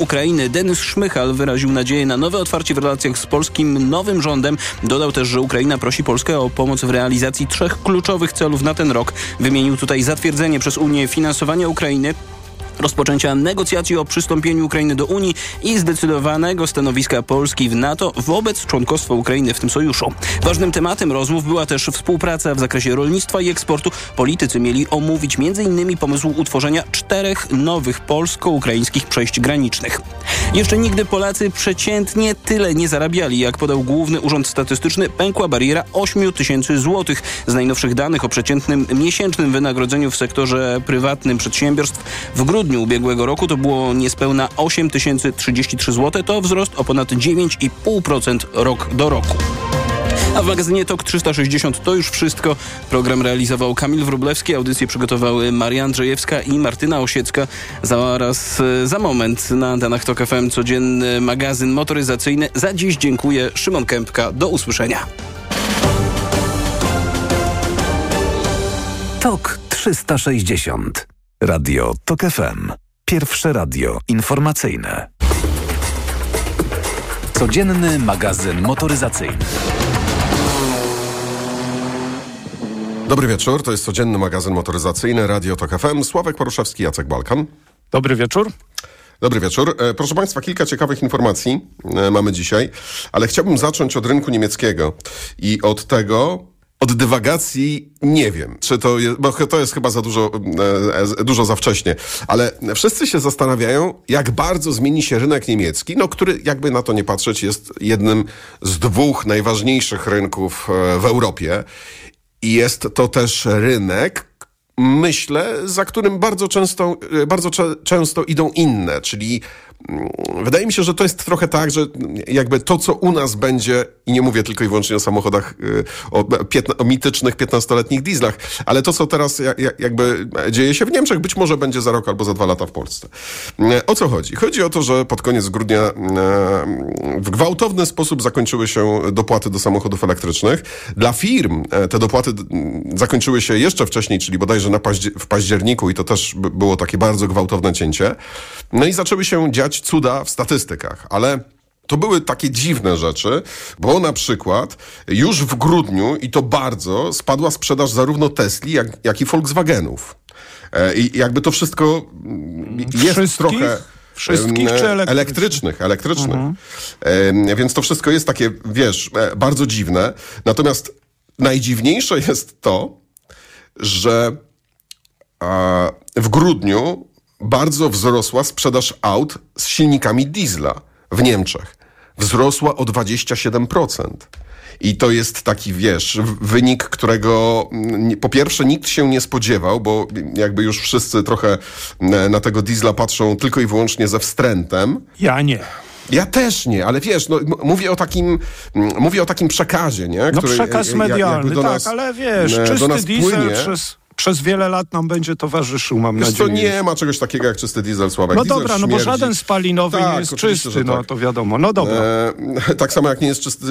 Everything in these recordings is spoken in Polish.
Ukrainy Denis Szmychal wyraził nadzieję na nowe otwarcie w relacjach z polskim nowym rządem. Dodał też, że Ukraina prosi Polskę o pomoc w realizacji trzech kluczowych celów na ten rok. Wymienił tutaj zatwierdzenie przez Unię finansowania Ukrainy, rozpoczęcia negocjacji o przystąpieniu Ukrainy do Unii i zdecydowanego stanowiska Polski w NATO wobec członkostwa Ukrainy w tym sojuszu. Ważnym tematem rozmów była też współpraca w zakresie rolnictwa i eksportu. Politycy mieli omówić m.in. pomysł utworzenia czterech nowych polsko-ukraińskich przejść granicznych. Jeszcze nigdy Polacy przeciętnie tyle nie zarabiali, jak podał Główny Urząd Statystyczny, pękła bariera 8 tysięcy złotych. Z najnowszych danych o przeciętnym miesięcznym wynagrodzeniu w sektorze prywatnym przedsiębiorstw w grudniu grudniu ubiegłego roku to było niespełna 8033 zł, to wzrost o ponad 9,5% rok do roku. A w magazynie TOK 360 to już wszystko. Program realizował Kamil Wróblewski, audycję przygotowały Maria Andrzejewska i Martyna Osiecka. Zaraz za moment na antenach TOK FM codzienny magazyn motoryzacyjny. Za dziś dziękuję. Szymon Kępka. Do usłyszenia. TOK 360 Radio TOK FM. Pierwsze radio informacyjne. Codzienny magazyn motoryzacyjny. Dobry wieczór, to jest codzienny magazyn motoryzacyjny Radio TOK FM. Sławek Poruszewski, Jacek Balkan. Dobry wieczór. Dobry wieczór. E, proszę Państwa, kilka ciekawych informacji e, mamy dzisiaj, ale chciałbym zacząć od rynku niemieckiego i od tego, od dywagacji nie wiem, czy to jest, bo to jest chyba za dużo, e, dużo za wcześnie, ale wszyscy się zastanawiają, jak bardzo zmieni się rynek niemiecki, no, który jakby na to nie patrzeć jest jednym z dwóch najważniejszych rynków e, w Europie. I jest to też rynek, myślę, za którym bardzo często, e, bardzo często idą inne, czyli Mm, wydaje mi się, że to jest trochę tak, że jakby to, co u nas będzie, i nie mówię tylko i wyłącznie o samochodach, y, o, o mitycznych 15-letnich dieslach, ale to, co teraz jakby dzieje się w Niemczech, być może będzie za rok albo za dwa lata w Polsce. Mm, o co chodzi? Chodzi o to, że pod koniec grudnia mm, w gwałtowny sposób zakończyły się dopłaty do samochodów elektrycznych. Dla firm te dopłaty zakończyły się jeszcze wcześniej, czyli bodajże na paździer w październiku i to też było takie bardzo gwałtowne cięcie. No i zaczęły się dziać cuda w statystykach, ale to były takie dziwne rzeczy, bo na przykład już w grudniu i to bardzo spadła sprzedaż zarówno Tesli, jak, jak i Volkswagenów. E, I jakby to wszystko jest Wszystkich? trochę... Wszystkich czy elektrycznych? Elektrycznych, elektrycznych. Mhm. Więc to wszystko jest takie, wiesz, e, bardzo dziwne. Natomiast najdziwniejsze jest to, że w grudniu bardzo wzrosła sprzedaż aut z silnikami diesla w Niemczech. Wzrosła o 27%. I to jest taki, wiesz, wynik, którego mm, po pierwsze nikt się nie spodziewał, bo jakby już wszyscy trochę na tego diesla patrzą tylko i wyłącznie ze wstrętem. Ja nie. Ja też nie, ale wiesz, no, mówię o takim, mówię o takim przekazie, nie? Który, no przekaz medialny, tak, nas, ale wiesz, czysty diesel płynie. przez przez wiele lat nam będzie towarzyszył, mam Wiesz nadzieję. to nie ma czegoś takiego jak czysty diesel, Sławek. No diesel dobra, śmierdzi. no bo żaden spalinowy tak, nie jest czysty, no tak. to wiadomo. No dobra. E, tak samo jak nie jest czysty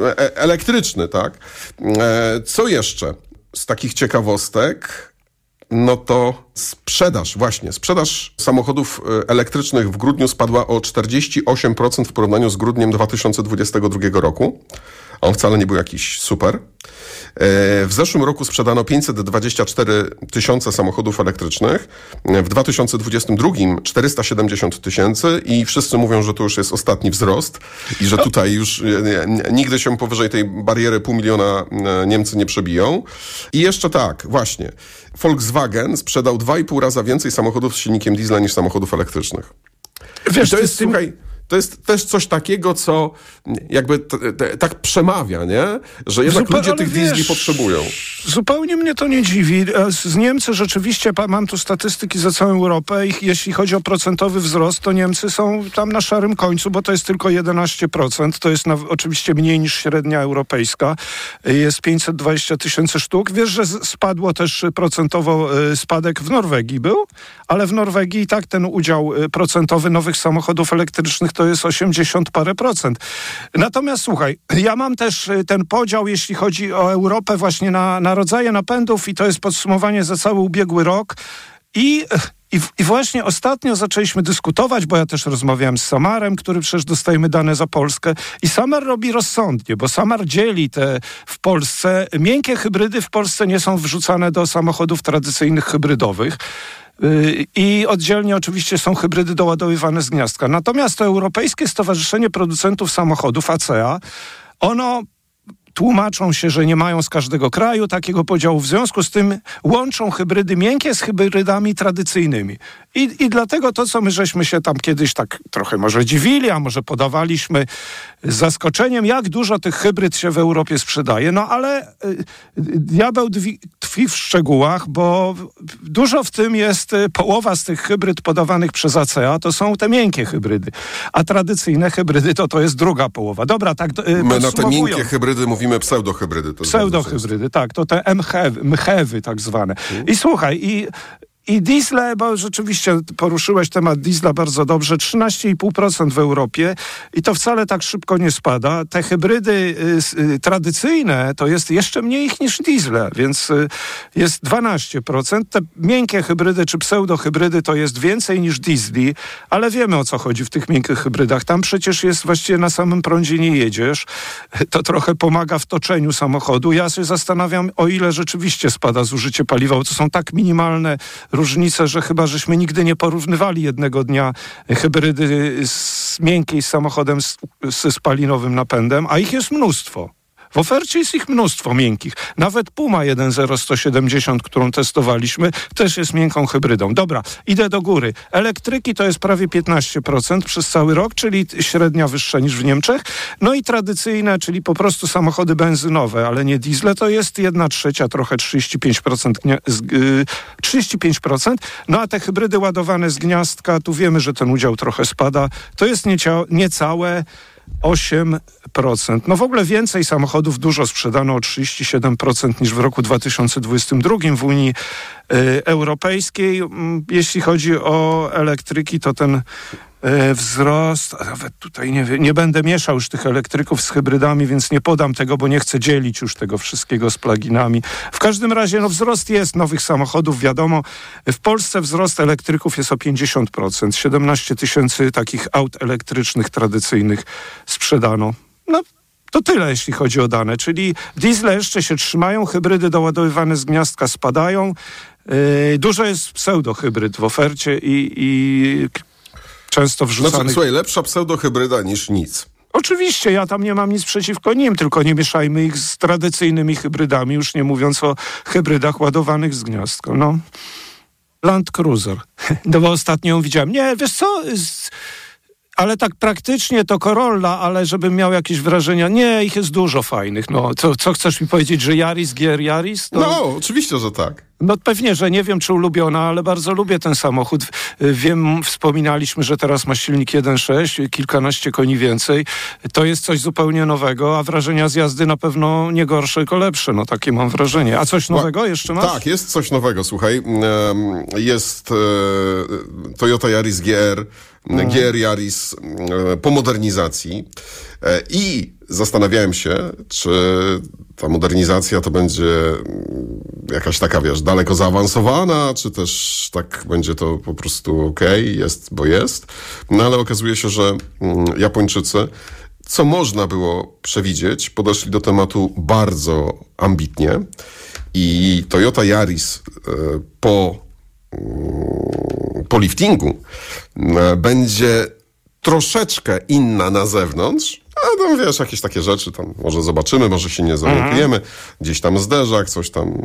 e, elektryczny, tak? E, co jeszcze z takich ciekawostek? no to sprzedaż, właśnie, sprzedaż samochodów e, elektrycznych w grudniu spadła o 48% w porównaniu z grudniem 2022 roku. On wcale nie był jakiś super. E, w zeszłym roku sprzedano 524 tysiące samochodów elektrycznych, w 2022 470 tysięcy i wszyscy mówią, że to już jest ostatni wzrost i że tutaj już e, nigdy się powyżej tej bariery pół miliona e, Niemcy nie przebiją. I jeszcze tak, właśnie, Volkswagen sprzedał 2,5 raza więcej samochodów z silnikiem diesla niż samochodów elektrycznych. Wiesz, to jest, słuchaj, to jest też coś takiego, co jakby tak przemawia, nie? Że jednak Zupeł, ludzie tych wiesz, diesli potrzebują. Zupełnie mnie to nie dziwi. E, z Niemcy rzeczywiście, mam tu statystyki za całą Europę i jeśli chodzi o procentowy wzrost, to Niemcy są tam na szarym końcu, bo to jest tylko 11%. To jest na, oczywiście mniej niż średnia europejska. Jest 520 tysięcy sztuk. Wiesz, że spadło też procentowo e, spadek w Norwegii był, ale w Norwegii i tak ten udział e, procentowy nowych samochodów elektrycznych to jest 80 parę procent. Natomiast słuchaj, ja mam też y, ten podział, jeśli chodzi o Europę, właśnie na, na rodzaje napędów i to jest podsumowanie za cały ubiegły rok. I I, I, właśnie ostatnio zaczęliśmy dyskutować, bo ja też rozmawiałem z Samarem, który przecież dostajemy dane za Polskę. I Samar robi rozsądnie, bo Samar dzieli te w Polsce. Miękkie hybrydy w Polsce nie są wrzucane do samochodów tradycyjnych hybrydowych. Y, I oddzielnie oczywiście są hybrydy doładowywane z gniazdka. Natomiast to Europejskie Stowarzyszenie Producentów Samochodów, ACEA, ono tłumaczą się, że nie mają z każdego kraju takiego podziału. W związku z tym łączą hybrydy miękkie z hybrydami tradycyjnymi. I, I dlatego to, co my żeśmy się tam kiedyś tak trochę może dziwili, a może podawaliśmy z zaskoczeniem, jak dużo tych hybryd się w Europie sprzedaje. No ale y, diabeł tkwi w szczegółach, bo dużo w tym jest, y, połowa z tych hybryd podawanych przez ACEA to są te miękkie hybrydy, a tradycyjne hybrydy to to jest druga połowa. Dobra, tak y, My na te miękkie hybrydy mówimy pseudohybrydy. Pseudohybrydy, tak, to te mchewy, mchewy tak zwane. I słuchaj, i i diesle, bo rzeczywiście poruszyłeś temat diesla bardzo dobrze, 13,5% w Europie i to wcale tak szybko nie spada. Te hybrydy y, y, tradycyjne to jest jeszcze mniej ich niż diesle, więc y, jest 12%. Te miękkie hybrydy czy pseudohybrydy to jest więcej niż diesli, ale wiemy o co chodzi w tych miękkich hybrydach. Tam przecież jest właściwie na samym prądzie nie jedziesz. To trochę pomaga w toczeniu samochodu. Ja się zastanawiam, o ile rzeczywiście spada zużycie paliwa, bo to są tak minimalne różnicę, że chyba żeśmy nigdy nie porównywali jednego dnia hybrydy z miękkiej z samochodem z, z spalinowym napędem, a ich jest mnóstwo. W ofercie jest ich mnóstwo miękkich. Nawet Puma 1.0 którą testowaliśmy, też jest miękką hybrydą. Dobra, idę do góry. Elektryki to jest prawie 15% przez cały rok, czyli średnia wyższa niż w Niemczech. No i tradycyjne, czyli po prostu samochody benzynowe, ale nie diesle, to jest 1 trzecia, trochę 35%. 35%. Y, no a te hybrydy ładowane z gniazdka, tu wiemy, że ten udział trochę spada. To jest niecałe 8%. No w ogóle więcej samochodów dużo sprzedano o 37% niż w roku 2022 w Unii y, Europejskiej. Mm, jeśli chodzi o elektryki, to ten wzrost, a nawet tutaj nie, nie będę mieszał już tych elektryków z hybrydami, więc nie podam tego, bo nie chcę dzielić już tego wszystkiego z pluginami. W każdym razie no, wzrost jest nowych samochodów, wiadomo. W Polsce wzrost elektryków jest o 50%. 17 tysięcy takich aut elektrycznych tradycyjnych sprzedano. No, to tyle, jeśli chodzi o dane. Czyli diesle jeszcze się trzymają, hybrydy doładowywane z gniazdka spadają. Yy, dużo jest pseudohybryd w ofercie i, i często wrzucanych... Znaczy, słuchaj, lepsza pseudohybryda niż nic. Oczywiście, ja tam nie mam nic przeciwko nim, tylko nie mieszajmy ich z tradycyjnymi hybrydami, już nie mówiąc o hybrydach ładowanych z gniazdka. No. Land Cruiser. No bo ostatnio ją widziałem. Nie, wiesz co... Ale tak praktycznie to Corolla, ale żebym miał jakieś wrażenia, nie, ich jest dużo fajnych. No, co, co chcesz mi powiedzieć, że Yaris, Gier Yaris? To... No, oczywiście, że tak. No pewnie, że nie wiem, czy ulubiona, ale bardzo lubię ten samochód. Wiem, wspominaliśmy, że teraz ma silnik 1.6, kilkanaście koni więcej. To jest coś zupełnie nowego, a wrażenia z jazdy na pewno nie gorsze, tylko lepsze. No takie mam wrażenie. A coś nowego jeszcze masz? Tak, jest coś nowego, słuchaj. Jest e, Toyota Yaris GR, mm. GR Yaris e, po modernizacji e, i zastanawiałem się, czy ta modernizacja to będzie jakaś taka, wiesz, daleko zaawansowana, czy też tak będzie to po prostu ok, jest, bo jest. No ale okazuje się, że mm, Japończycy, co można było przewidzieć, podeszli do tematu bardzo ambitnie i Toyota Yaris e, po, mm, po liftingu e, będzie troszeczkę inna na zewnątrz, a tam wiesz, jakieś takie rzeczy, tam może zobaczymy, może się nie zorientujemy. Gdzieś tam zderzak, coś tam,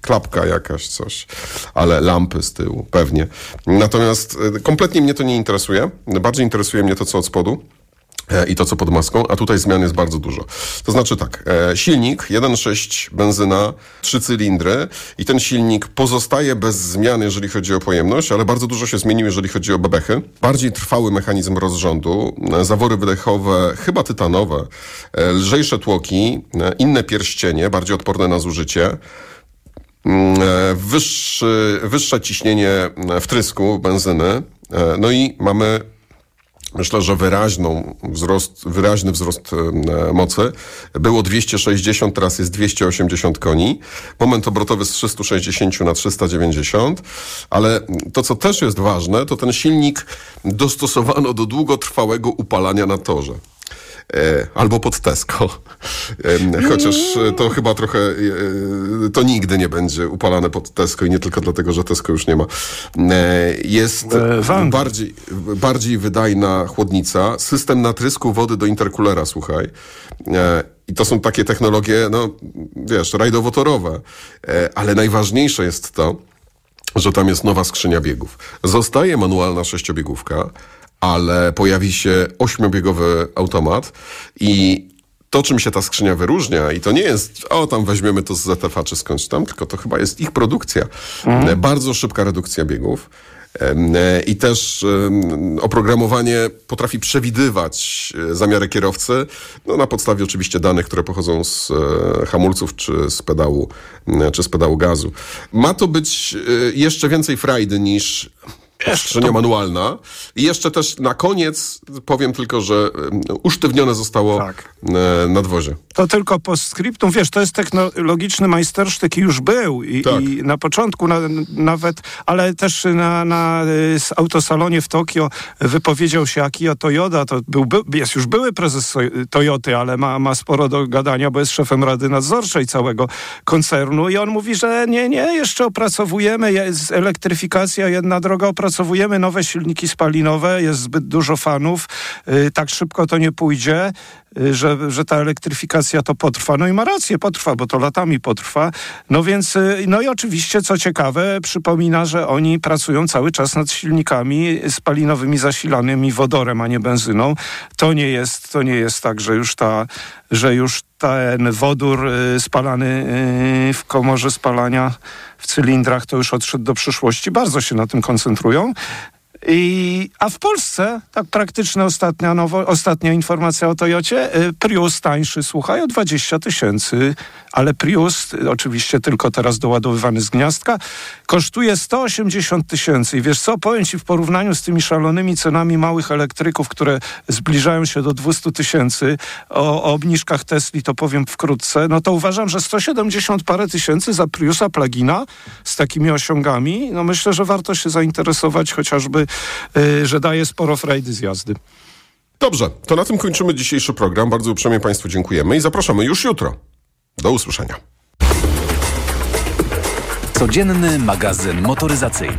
klapka jakaś, coś, ale lampy z tyłu, pewnie. Natomiast e, kompletnie mnie to nie interesuje. Bardziej interesuje mnie to, co od spodu. E, i to, co pod maską, a tutaj zmian jest bardzo dużo. To znaczy tak, e, silnik 1.6 benzyna, trzy cylindry i ten silnik pozostaje bez zmian, jeżeli chodzi o pojemność, ale bardzo dużo się zmienił, jeżeli chodzi o bebechy. Bardziej trwały mechanizm rozrządu, e, zawory wydechowe, chyba tytanowe, lżejsze tłoki, inne pierścienie, bardziej odporne na zużycie. Mm, wyższy, wyższe ciśnienie wtrysku benzyny. No i mamy myślę, że wyraźną wzrost, wyraźny wzrost e, mocy. Było 260, teraz jest 280 koni. Moment obrotowy z 360 na 390, ale to, co też jest ważne, to ten silnik dostosowano do długotrwałego upalania na torze. E, albo pod Tesco. Chociaż to chyba trochę, e, to nigdy nie będzie upalane pod Tesco i nie tylko dlatego, że Tesco już nie ma. E, jest bardziej, bardziej wydajna chłodnica, system natrysku wody do interkulera, słuchaj. I to są takie technologie, no wiesz, rajdowo-torowe. Ale najważniejsze jest to, że tam jest nowa skrzynia biegów. Zostaje manualna sześciobiegówka, ale pojawi się ośmiobiegowy automat i to, czym się ta skrzynia wyróżnia, i to nie jest, o tam weźmiemy to z ZFA czy skądś tam, tylko to chyba jest ich produkcja. Mhm. Bardzo szybka redukcja biegów. I też oprogramowanie potrafi przewidywać e, zamiary kierowcy, no na podstawie oczywiście danych, które pochodzą z e, hamulców czy z pedału, czy z pedału gazu. Ma to być e, jeszcze więcej frajdy niż skrzynia manualna. I jeszcze też na koniec powiem tylko, że usztywnione zostało tak. E, nadwozie. To tylko postscriptum. Wiesz, to jest technologiczny majstersztyk i już był. I, tak. i na początku na, nawet, ale też na, na autosalonie w Tokio wypowiedział się Akio Toyoda. To był, jest już były prezes Toyoty, ale ma, ma sporo do gadania, bo jest szefem Rady Nadzorczej całego koncernu i on mówi, że nie, nie, jeszcze opracowujemy, jest elektryfikacja, jedna droga opracowujemy opracowujemy nowe silniki spalinowe, jest zbyt dużo fanów, y, tak szybko to nie pójdzie, że, że ta elektryfikacja to potrwa. No i ma rację, potrwa, bo to latami potrwa. No więc, y, no i oczywiście, co ciekawe, przypomina, że oni pracują cały czas nad silnikami spalinowymi zasilanymi wodorem, a nie benzyną. To nie jest, to nie jest tak, że już ta, że już ten wodór spalany w komorze spalania w cylindrach to już odszedł do przyszłości. Bardzo się na tym koncentrują. I, a w Polsce, tak praktyczna ostatnia, nowo, ostatnia informacja o Toyocie, y, Prius tańszy, słuchaj, o 20 tysięcy, ale Prius, oczywiście tylko teraz doładowywany z gniazdka, kosztuje 180 tysięcy. I wiesz co, powiem ci w porównaniu z tymi szalonymi cenami małych elektryków, które zbliżają się do 200 tysięcy, o, o obniżkach Tesli to powiem wkrótce, no to uważam, że 170 parę tysięcy za Priusa plugina z takimi osiągami, no myślę, że warto się zainteresować chociażby Y, że daje sporo frajdy z jazdy. Dobrze, to na tym kończymy dzisiejszy program. Bardzo uprzejmie Państwu dziękujemy i zapraszamy już jutro. Do usłyszenia. Codzienny magazyn motoryzacyjny.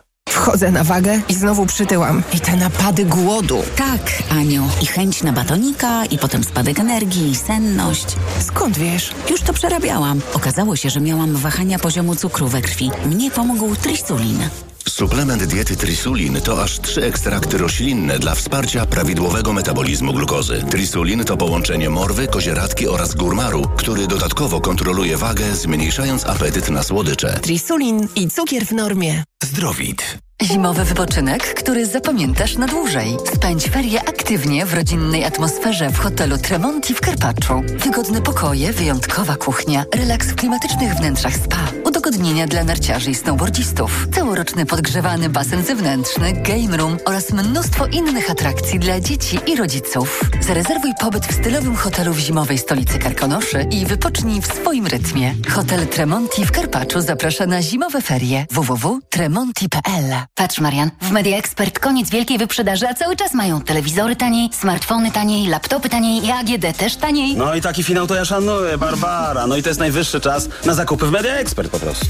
Wchodzę na wagę i znowu przytyłam. I te napady głodu. Tak, Aniu. I chęć na batonika, i potem spadek energii, i senność. Skąd wiesz? Już to przerabiałam. Okazało się, że miałam wahania poziomu cukru we krwi. Mnie pomógł trisulin. Suplement diety Trisulin to aż trzy ekstrakty roślinne dla wsparcia prawidłowego metabolizmu glukozy. Trisulin to połączenie morwy, kozieradki oraz górmaru, który dodatkowo kontroluje wagę, zmniejszając apetyt na słodycze. Trisulin i cukier w normie. Zimowy wypoczynek, który zapamiętasz na dłużej. Spędź ferie aktywnie w rodzinnej atmosferze w hotelu Tremonti w Karpaczu. Wygodne pokoje, wyjątkowa kuchnia, relaks w klimatycznych wnętrzach spa, udogodnienia dla narciarzy i snowboardzistów, całoroczny podgrzewany basen zewnętrzny, game room oraz mnóstwo innych atrakcji dla dzieci i rodziców. Zarezerwuj pobyt w stylowym hotelu w zimowej stolicy Karkonoszy i wypocznij w swoim rytmie. Hotel Tremonti w Karpaczu zaprasza na zimowe ferie www.tremonti.pl Patrz, Marian, w Media Expert koniec wielkiej wyprzedaży, a cały czas mają telewizory taniej, smartfony taniej, laptopy taniej i AGD też taniej. No i taki finał to ja szanuję, Barbara. No i to jest najwyższy czas na zakupy w Media Expert prostu.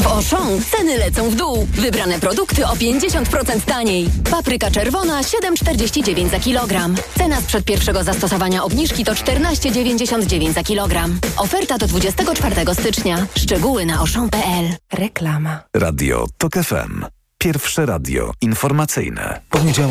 W Auchan ceny lecą w dół. Wybrane produkty o 50% taniej. Papryka czerwona 7,49 za kilogram. Cena sprzed pierwszego zastosowania obniżki to 14,99 za kilogram. Oferta do 24 stycznia. Szczegóły na auchan.pl. Reklama. Radio TOK FM. Pierwsze radio informacyjne. Poniedziałek